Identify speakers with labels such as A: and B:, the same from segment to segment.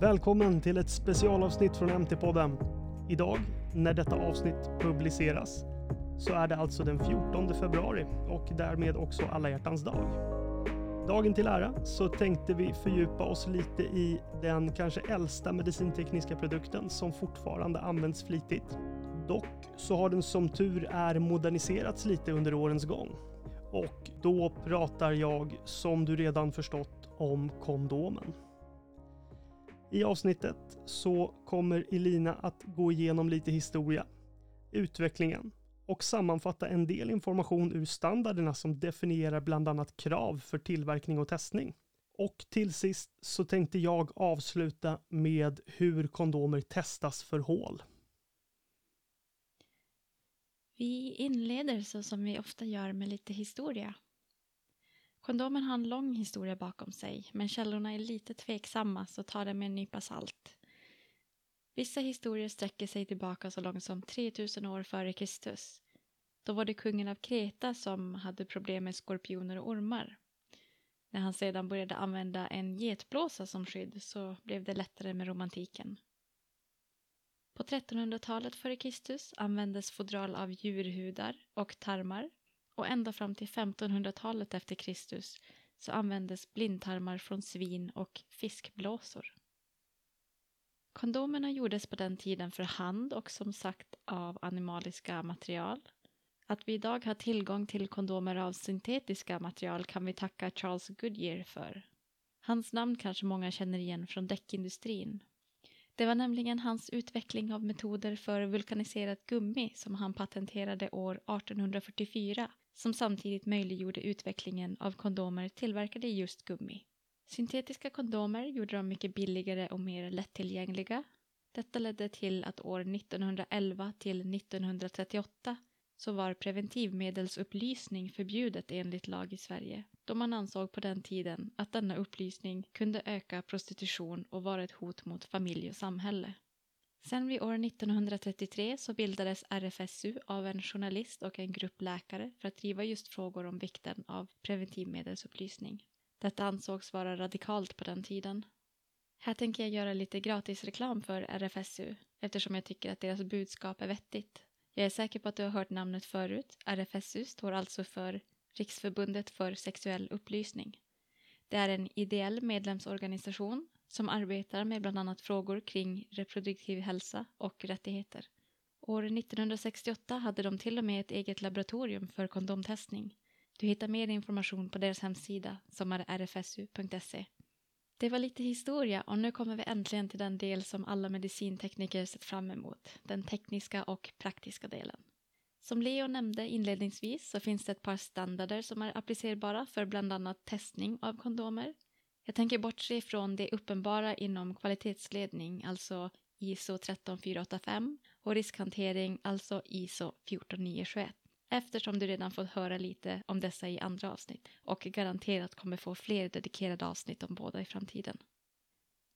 A: Välkommen till ett specialavsnitt från MT-podden. Idag, när detta avsnitt publiceras, så är det alltså den 14 februari och därmed också alla hjärtans dag. Dagen till ära så tänkte vi fördjupa oss lite i den kanske äldsta medicintekniska produkten som fortfarande används flitigt. Dock så har den som tur är moderniserats lite under årens gång. Och då pratar jag, som du redan förstått, om kondomen. I avsnittet så kommer Elina att gå igenom lite historia, utvecklingen och sammanfatta en del information ur standarderna som definierar bland annat krav för tillverkning och testning. Och till sist så tänkte jag avsluta med hur kondomer testas för hål.
B: Vi inleder så som vi ofta gör med lite historia. Kondomen har en lång historia bakom sig, men källorna är lite tveksamma så ta det med en nypa salt. Vissa historier sträcker sig tillbaka så långt som 3000 år före Kristus. Då var det kungen av Kreta som hade problem med skorpioner och ormar. När han sedan började använda en getblåsa som skydd så blev det lättare med romantiken. På 1300-talet före Kristus användes fodral av djurhudar och tarmar och ända fram till 1500-talet efter Kristus så användes blindtarmar från svin och fiskblåsor. Kondomerna gjordes på den tiden för hand och som sagt av animaliska material. Att vi idag har tillgång till kondomer av syntetiska material kan vi tacka Charles Goodyear för. Hans namn kanske många känner igen från däckindustrin. Det var nämligen hans utveckling av metoder för vulkaniserat gummi som han patenterade år 1844 som samtidigt möjliggjorde utvecklingen av kondomer tillverkade i just gummi. Syntetiska kondomer gjorde dem mycket billigare och mer lättillgängliga. Detta ledde till att år 1911 till 1938 så var preventivmedelsupplysning förbjudet enligt lag i Sverige då man ansåg på den tiden att denna upplysning kunde öka prostitution och vara ett hot mot familj och samhälle. Sen vid år 1933 så bildades RFSU av en journalist och en grupp läkare för att driva just frågor om vikten av preventivmedelsupplysning. Detta ansågs vara radikalt på den tiden. Här tänker jag göra lite gratisreklam för RFSU eftersom jag tycker att deras budskap är vettigt. Jag är säker på att du har hört namnet förut. RFSU står alltså för Riksförbundet för sexuell upplysning. Det är en ideell medlemsorganisation som arbetar med bland annat frågor kring reproduktiv hälsa och rättigheter. År 1968 hade de till och med ett eget laboratorium för kondomtestning. Du hittar mer information på deras hemsida som är rfsu.se. Det var lite historia och nu kommer vi äntligen till den del som alla medicintekniker sett fram emot, den tekniska och praktiska delen. Som Leo nämnde inledningsvis så finns det ett par standarder som är applicerbara för bland annat testning av kondomer. Jag tänker bortse från det uppenbara inom kvalitetsledning, alltså ISO 13485 och riskhantering, alltså ISO 14921 eftersom du redan fått höra lite om dessa i andra avsnitt och garanterat kommer få fler dedikerade avsnitt om båda i framtiden.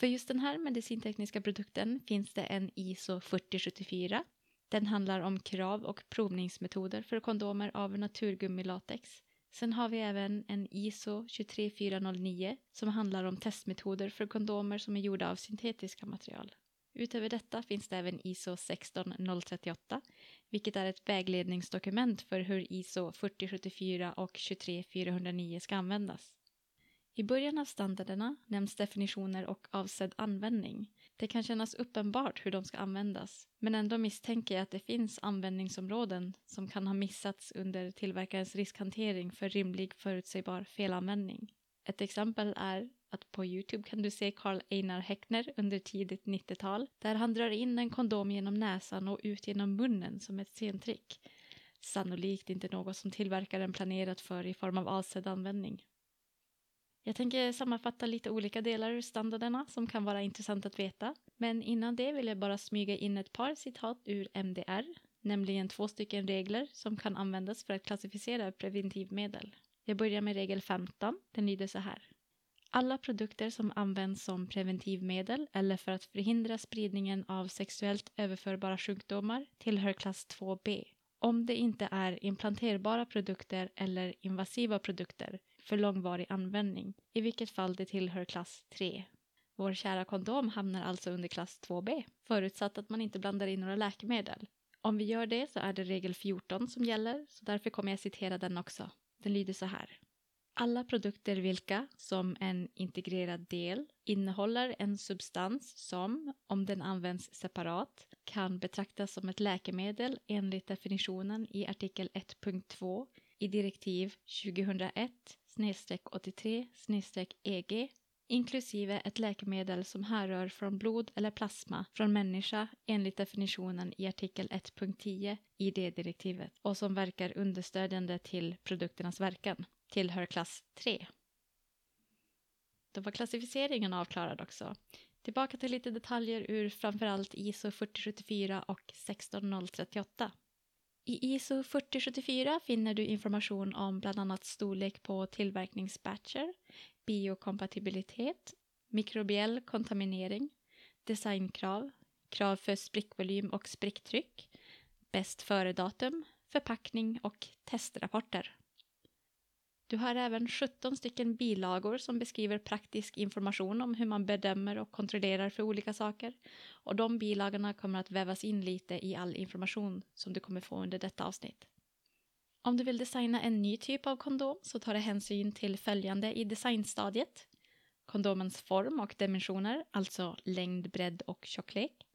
B: För just den här medicintekniska produkten finns det en ISO 4074 den handlar om krav och provningsmetoder för kondomer av naturgummilatex. Sen har vi även en ISO 23409 som handlar om testmetoder för kondomer som är gjorda av syntetiska material. Utöver detta finns det även ISO 16038, vilket är ett vägledningsdokument för hur ISO 4074 och 23409 ska användas. I början av standarderna nämns definitioner och avsedd användning. Det kan kännas uppenbart hur de ska användas, men ändå misstänker jag att det finns användningsområden som kan ha missats under tillverkarens riskhantering för rimlig förutsägbar felanvändning. Ett exempel är att på Youtube kan du se Karl Einar Häckner under tidigt 90-tal där han drar in en kondom genom näsan och ut genom munnen som ett scentrick. Sannolikt inte något som tillverkaren planerat för i form av avsedd användning. Jag tänker sammanfatta lite olika delar ur standarderna som kan vara intressant att veta. Men innan det vill jag bara smyga in ett par citat ur MDR, nämligen två stycken regler som kan användas för att klassificera preventivmedel. Jag börjar med regel 15. Den lyder så här. Alla produkter som används som preventivmedel eller för att förhindra spridningen av sexuellt överförbara sjukdomar tillhör klass 2B. Om det inte är implanterbara produkter eller invasiva produkter för långvarig användning, i vilket fall det tillhör klass 3. Vår kära kondom hamnar alltså under klass 2B, förutsatt att man inte blandar in några läkemedel. Om vi gör det så är det regel 14 som gäller, så därför kommer jag citera den också. Den lyder så här. Alla produkter vilka, som en integrerad del, innehåller en substans som, om den används separat, kan betraktas som ett läkemedel enligt definitionen i artikel 1.2 i direktiv 2001 2001-83-EG inklusive ett läkemedel som härrör från blod eller plasma från människa enligt definitionen i artikel 1.10 i det direktivet och som verkar understödjande till produkternas verkan, tillhör klass 3. Då var klassificeringen avklarad också. Tillbaka till lite detaljer ur framförallt ISO 4074 och 16038. I ISO 4074 finner du information om bland annat storlek på tillverkningsbatcher, biokompatibilitet, mikrobiell kontaminering, designkrav, krav för sprickvolym och spricktryck, bäst före-datum, förpackning och testrapporter. Du har även 17 stycken bilagor som beskriver praktisk information om hur man bedömer och kontrollerar för olika saker. Och de bilagorna kommer att vävas in lite i all information som du kommer få under detta avsnitt. Om du vill designa en ny typ av kondom så tar det hänsyn till följande i designstadiet. Kondomens form och dimensioner, alltså längd, bredd och tjocklek.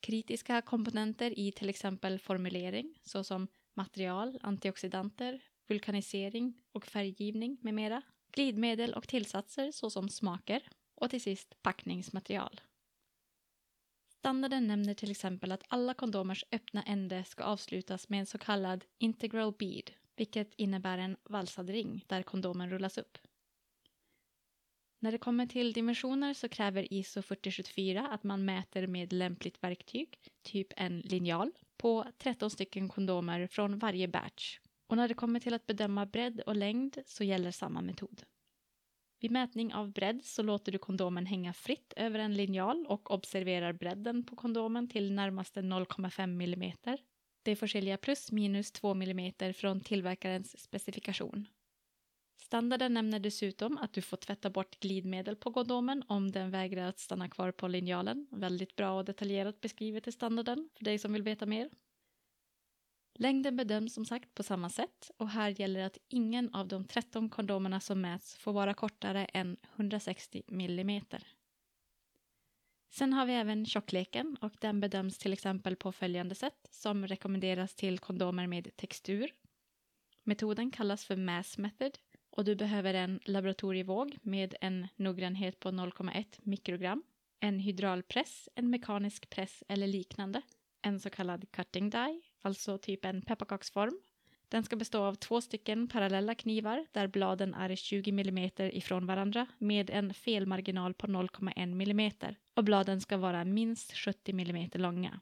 B: Kritiska komponenter i till exempel formulering, såsom material, antioxidanter, vulkanisering och färggivning med mera. Glidmedel och tillsatser såsom smaker. Och till sist packningsmaterial. Standarden nämner till exempel att alla kondomers öppna ände ska avslutas med en så kallad integral bead, vilket innebär en valsad ring där kondomen rullas upp. När det kommer till dimensioner så kräver ISO 4074 att man mäter med lämpligt verktyg, typ en linjal, på 13 stycken kondomer från varje batch. Och när det kommer till att bedöma bredd och längd så gäller samma metod. Vid mätning av bredd så låter du kondomen hänga fritt över en linjal och observerar bredden på kondomen till närmaste 0,5 mm. Det får skilja plus minus 2 mm från tillverkarens specifikation. Standarden nämner dessutom att du får tvätta bort glidmedel på kondomen om den vägrar att stanna kvar på linjalen. Väldigt bra och detaljerat beskrivet i standarden för dig som vill veta mer. Längden bedöms som sagt på samma sätt och här gäller att ingen av de 13 kondomerna som mäts får vara kortare än 160 mm. Sen har vi även tjockleken och den bedöms till exempel på följande sätt som rekommenderas till kondomer med textur. Metoden kallas för mass method och du behöver en laboratorievåg med en noggrannhet på 0,1 mikrogram, en hydraulpress, en mekanisk press eller liknande, en så kallad cutting die alltså typ en pepparkaksform. Den ska bestå av två stycken parallella knivar där bladen är 20 mm ifrån varandra med en felmarginal på 0,1 mm och bladen ska vara minst 70 mm långa.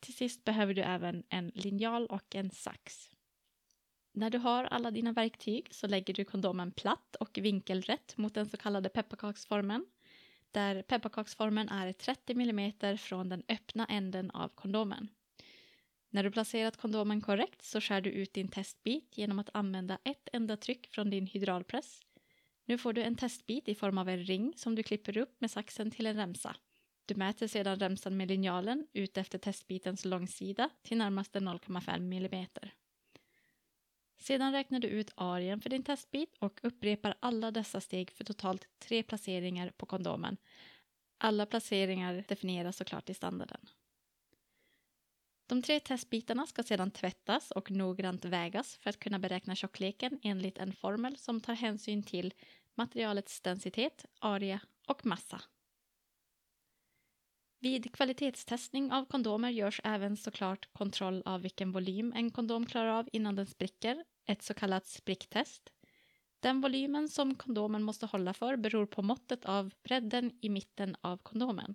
B: Till sist behöver du även en linjal och en sax. När du har alla dina verktyg så lägger du kondomen platt och vinkelrätt mot den så kallade pepparkaksformen där pepparkaksformen är 30 mm från den öppna änden av kondomen. När du placerat kondomen korrekt så skär du ut din testbit genom att använda ett enda tryck från din hydraulpress. Nu får du en testbit i form av en ring som du klipper upp med saxen till en remsa. Du mäter sedan remsan med linjalen ut efter testbitens långsida till närmaste 0,5 mm. Sedan räknar du ut arean för din testbit och upprepar alla dessa steg för totalt tre placeringar på kondomen. Alla placeringar definieras såklart i standarden. De tre testbitarna ska sedan tvättas och noggrant vägas för att kunna beräkna tjockleken enligt en formel som tar hänsyn till materialets densitet, area och massa. Vid kvalitetstestning av kondomer görs även såklart kontroll av vilken volym en kondom klarar av innan den spricker, ett så kallat spricktest. Den volymen som kondomen måste hålla för beror på måttet av bredden i mitten av kondomen.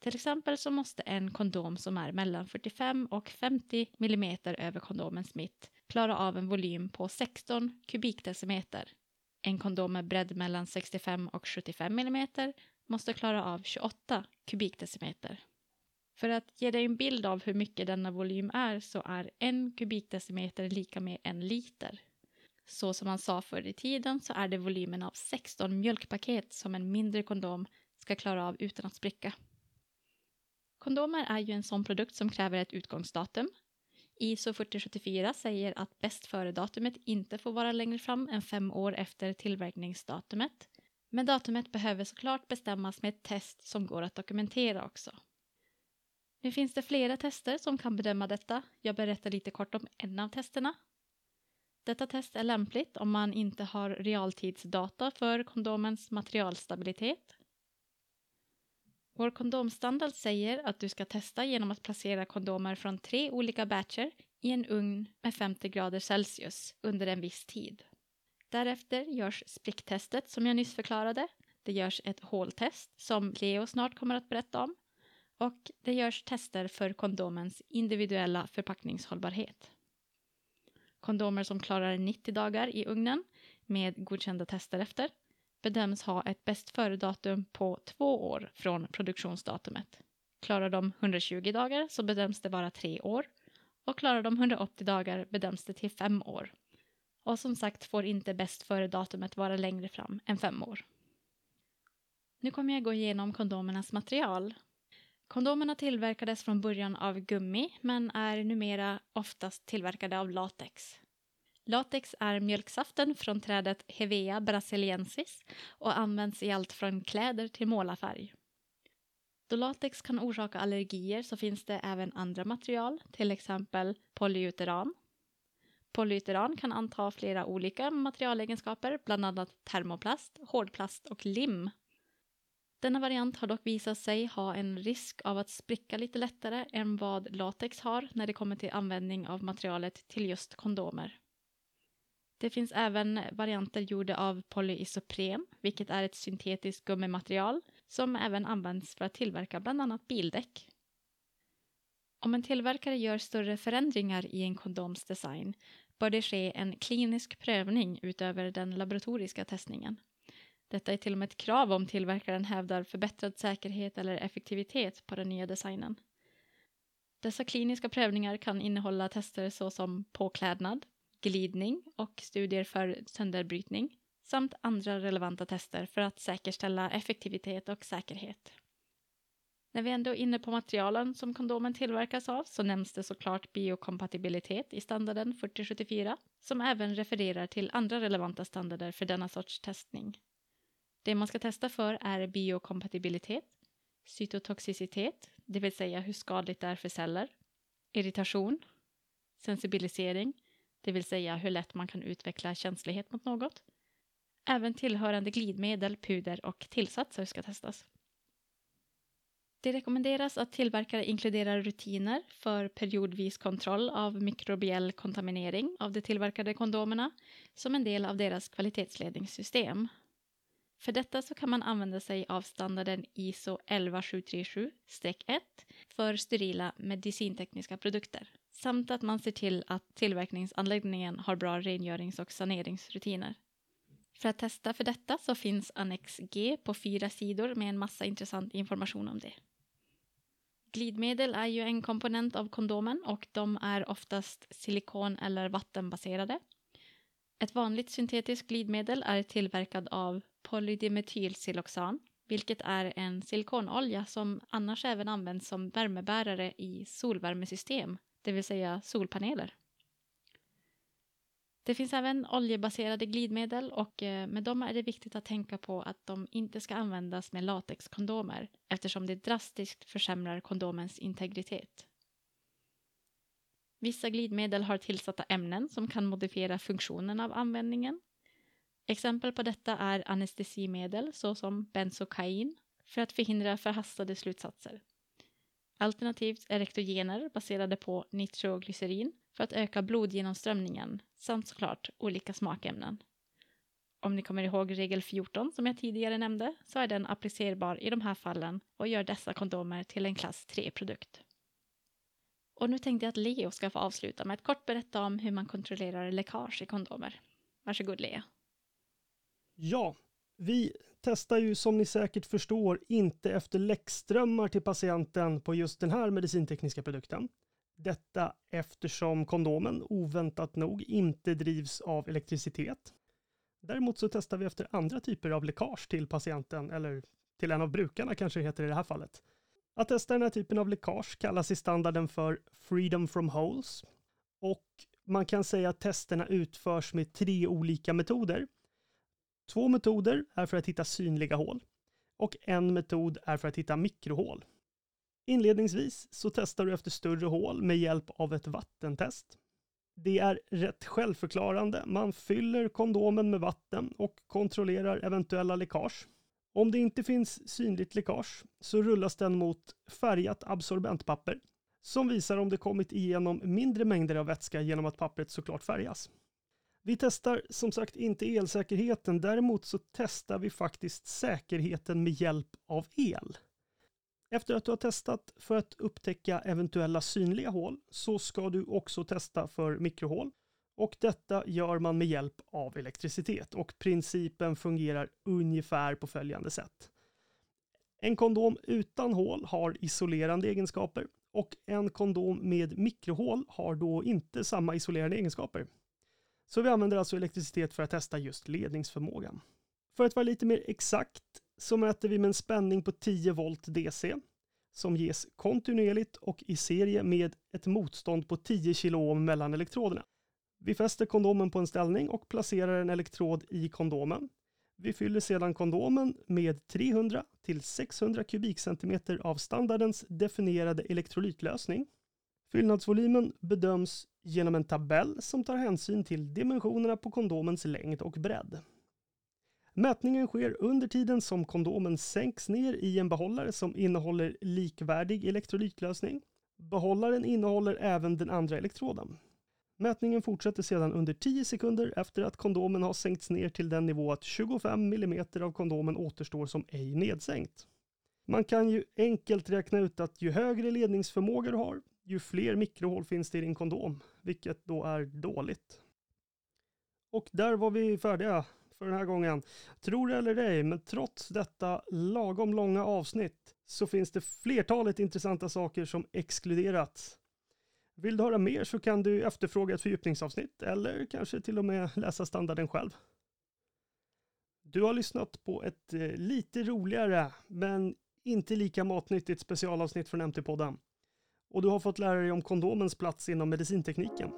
B: Till exempel så måste en kondom som är mellan 45 och 50 mm över kondomens mitt klara av en volym på 16 kubikdecimeter. En kondom med bredd mellan 65 och 75 mm måste klara av 28 kubikdecimeter. För att ge dig en bild av hur mycket denna volym är så är en kubikdecimeter lika med en liter. Så som man sa förr i tiden så är det volymen av 16 mjölkpaket som en mindre kondom ska klara av utan att spricka. Kondomer är ju en sån produkt som kräver ett utgångsdatum. ISO 4074 säger att bäst före-datumet inte får vara längre fram än fem år efter tillverkningsdatumet. Men datumet behöver såklart bestämmas med ett test som går att dokumentera också. Nu finns det flera tester som kan bedöma detta. Jag berättar lite kort om en av testerna. Detta test är lämpligt om man inte har realtidsdata för kondomens materialstabilitet. Vår kondomstandard säger att du ska testa genom att placera kondomer från tre olika batcher i en ugn med 50 grader Celsius under en viss tid. Därefter görs spricktestet som jag nyss förklarade. Det görs ett håltest som Leo snart kommer att berätta om. Och det görs tester för kondomens individuella förpackningshållbarhet. Kondomer som klarar 90 dagar i ugnen med godkända tester efter bedöms ha ett bäst före-datum på två år från produktionsdatumet. Klarar de 120 dagar så bedöms det vara tre år och klarar de 180 dagar bedöms det till fem år. Och som sagt får inte bäst före-datumet vara längre fram än fem år. Nu kommer jag gå igenom kondomernas material. Kondomerna tillverkades från början av gummi men är numera oftast tillverkade av latex. Latex är mjölksaften från trädet Hevea brasiliensis och används i allt från kläder till målarfärg. Då latex kan orsaka allergier så finns det även andra material, till exempel polyuteran. Polyuteran kan anta flera olika materialegenskaper, bland annat termoplast, hårdplast och lim. Denna variant har dock visat sig ha en risk av att spricka lite lättare än vad latex har när det kommer till användning av materialet till just kondomer. Det finns även varianter gjorda av polyisopren, vilket är ett syntetiskt gummimaterial som även används för att tillverka bland annat bildäck. Om en tillverkare gör större förändringar i en kondoms design bör det ske en klinisk prövning utöver den laboratoriska testningen. Detta är till och med ett krav om tillverkaren hävdar förbättrad säkerhet eller effektivitet på den nya designen. Dessa kliniska prövningar kan innehålla tester såsom påklädnad, glidning och studier för sönderbrytning samt andra relevanta tester för att säkerställa effektivitet och säkerhet. När vi ändå är inne på materialen som kondomen tillverkas av så nämns det såklart biokompatibilitet i standarden 4074 som även refererar till andra relevanta standarder för denna sorts testning. Det man ska testa för är biokompatibilitet, cytotoxicitet, det vill säga hur skadligt det är för celler, irritation, sensibilisering, det vill säga hur lätt man kan utveckla känslighet mot något. Även tillhörande glidmedel, puder och tillsatser ska testas. Det rekommenderas att tillverkare inkluderar rutiner för periodvis kontroll av mikrobiell kontaminering av de tillverkade kondomerna som en del av deras kvalitetsledningssystem. För detta så kan man använda sig av standarden ISO 11737-1 för sterila medicintekniska produkter samt att man ser till att tillverkningsanläggningen har bra rengörings och saneringsrutiner. För att testa för detta så finns Annex G på fyra sidor med en massa intressant information om det. Glidmedel är ju en komponent av kondomen och de är oftast silikon eller vattenbaserade. Ett vanligt syntetiskt glidmedel är tillverkad av polydimetylsiloxan, vilket är en silikonolja som annars även används som värmebärare i solvärmesystem det vill säga solpaneler. Det finns även oljebaserade glidmedel och eh, med dem är det viktigt att tänka på att de inte ska användas med latexkondomer eftersom det drastiskt försämrar kondomens integritet. Vissa glidmedel har tillsatta ämnen som kan modifiera funktionen av användningen. Exempel på detta är anestesimedel såsom benzokain för att förhindra förhastade slutsatser. Alternativt erektogener baserade på nitroglycerin för att öka blodgenomströmningen samt såklart olika smakämnen. Om ni kommer ihåg regel 14 som jag tidigare nämnde så är den applicerbar i de här fallen och gör dessa kondomer till en klass 3-produkt. Och nu tänkte jag att Leo ska få avsluta med att kort berätta om hur man kontrollerar läckage i kondomer. Varsågod Leo.
A: Ja, vi testar ju som ni säkert förstår inte efter läckströmmar till patienten på just den här medicintekniska produkten. Detta eftersom kondomen oväntat nog inte drivs av elektricitet. Däremot så testar vi efter andra typer av läckage till patienten eller till en av brukarna kanske det heter i det här fallet. Att testa den här typen av läckage kallas i standarden för Freedom from Holes och man kan säga att testerna utförs med tre olika metoder. Två metoder är för att hitta synliga hål och en metod är för att hitta mikrohål. Inledningsvis så testar du efter större hål med hjälp av ett vattentest. Det är rätt självförklarande. Man fyller kondomen med vatten och kontrollerar eventuella läckage. Om det inte finns synligt läckage så rullas den mot färgat absorbentpapper som visar om det kommit igenom mindre mängder av vätska genom att pappret såklart färgas. Vi testar som sagt inte elsäkerheten, däremot så testar vi faktiskt säkerheten med hjälp av el. Efter att du har testat för att upptäcka eventuella synliga hål så ska du också testa för mikrohål. Och detta gör man med hjälp av elektricitet och principen fungerar ungefär på följande sätt. En kondom utan hål har isolerande egenskaper och en kondom med mikrohål har då inte samma isolerande egenskaper. Så vi använder alltså elektricitet för att testa just ledningsförmågan. För att vara lite mer exakt så mäter vi med en spänning på 10 volt DC som ges kontinuerligt och i serie med ett motstånd på 10 kilo mellan elektroderna. Vi fäster kondomen på en ställning och placerar en elektrod i kondomen. Vi fyller sedan kondomen med 300 till 600 kubikcentimeter av standardens definierade elektrolytlösning. Fyllnadsvolymen bedöms genom en tabell som tar hänsyn till dimensionerna på kondomens längd och bredd. Mätningen sker under tiden som kondomen sänks ner i en behållare som innehåller likvärdig elektrolytlösning. Behållaren innehåller även den andra elektroden. Mätningen fortsätter sedan under 10 sekunder efter att kondomen har sänkts ner till den nivå att 25 mm av kondomen återstår som ej nedsänkt. Man kan ju enkelt räkna ut att ju högre ledningsförmåga du har, ju fler mikrohål finns det i din kondom, vilket då är dåligt. Och där var vi färdiga för den här gången. Tror det eller ej, men trots detta lagom långa avsnitt så finns det flertalet intressanta saker som exkluderats. Vill du höra mer så kan du efterfråga ett fördjupningsavsnitt eller kanske till och med läsa standarden själv. Du har lyssnat på ett eh, lite roligare men inte lika matnyttigt specialavsnitt från MT-podden. Och du har fått lära dig om kondomens plats inom medicintekniken.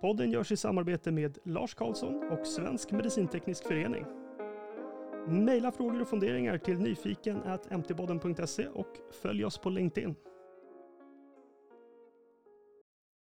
A: Podden görs i samarbete med Lars Karlsson och Svensk Medicinteknisk Förening. Maila frågor och funderingar till nyfiken mtpodden.se och följ oss på LinkedIn.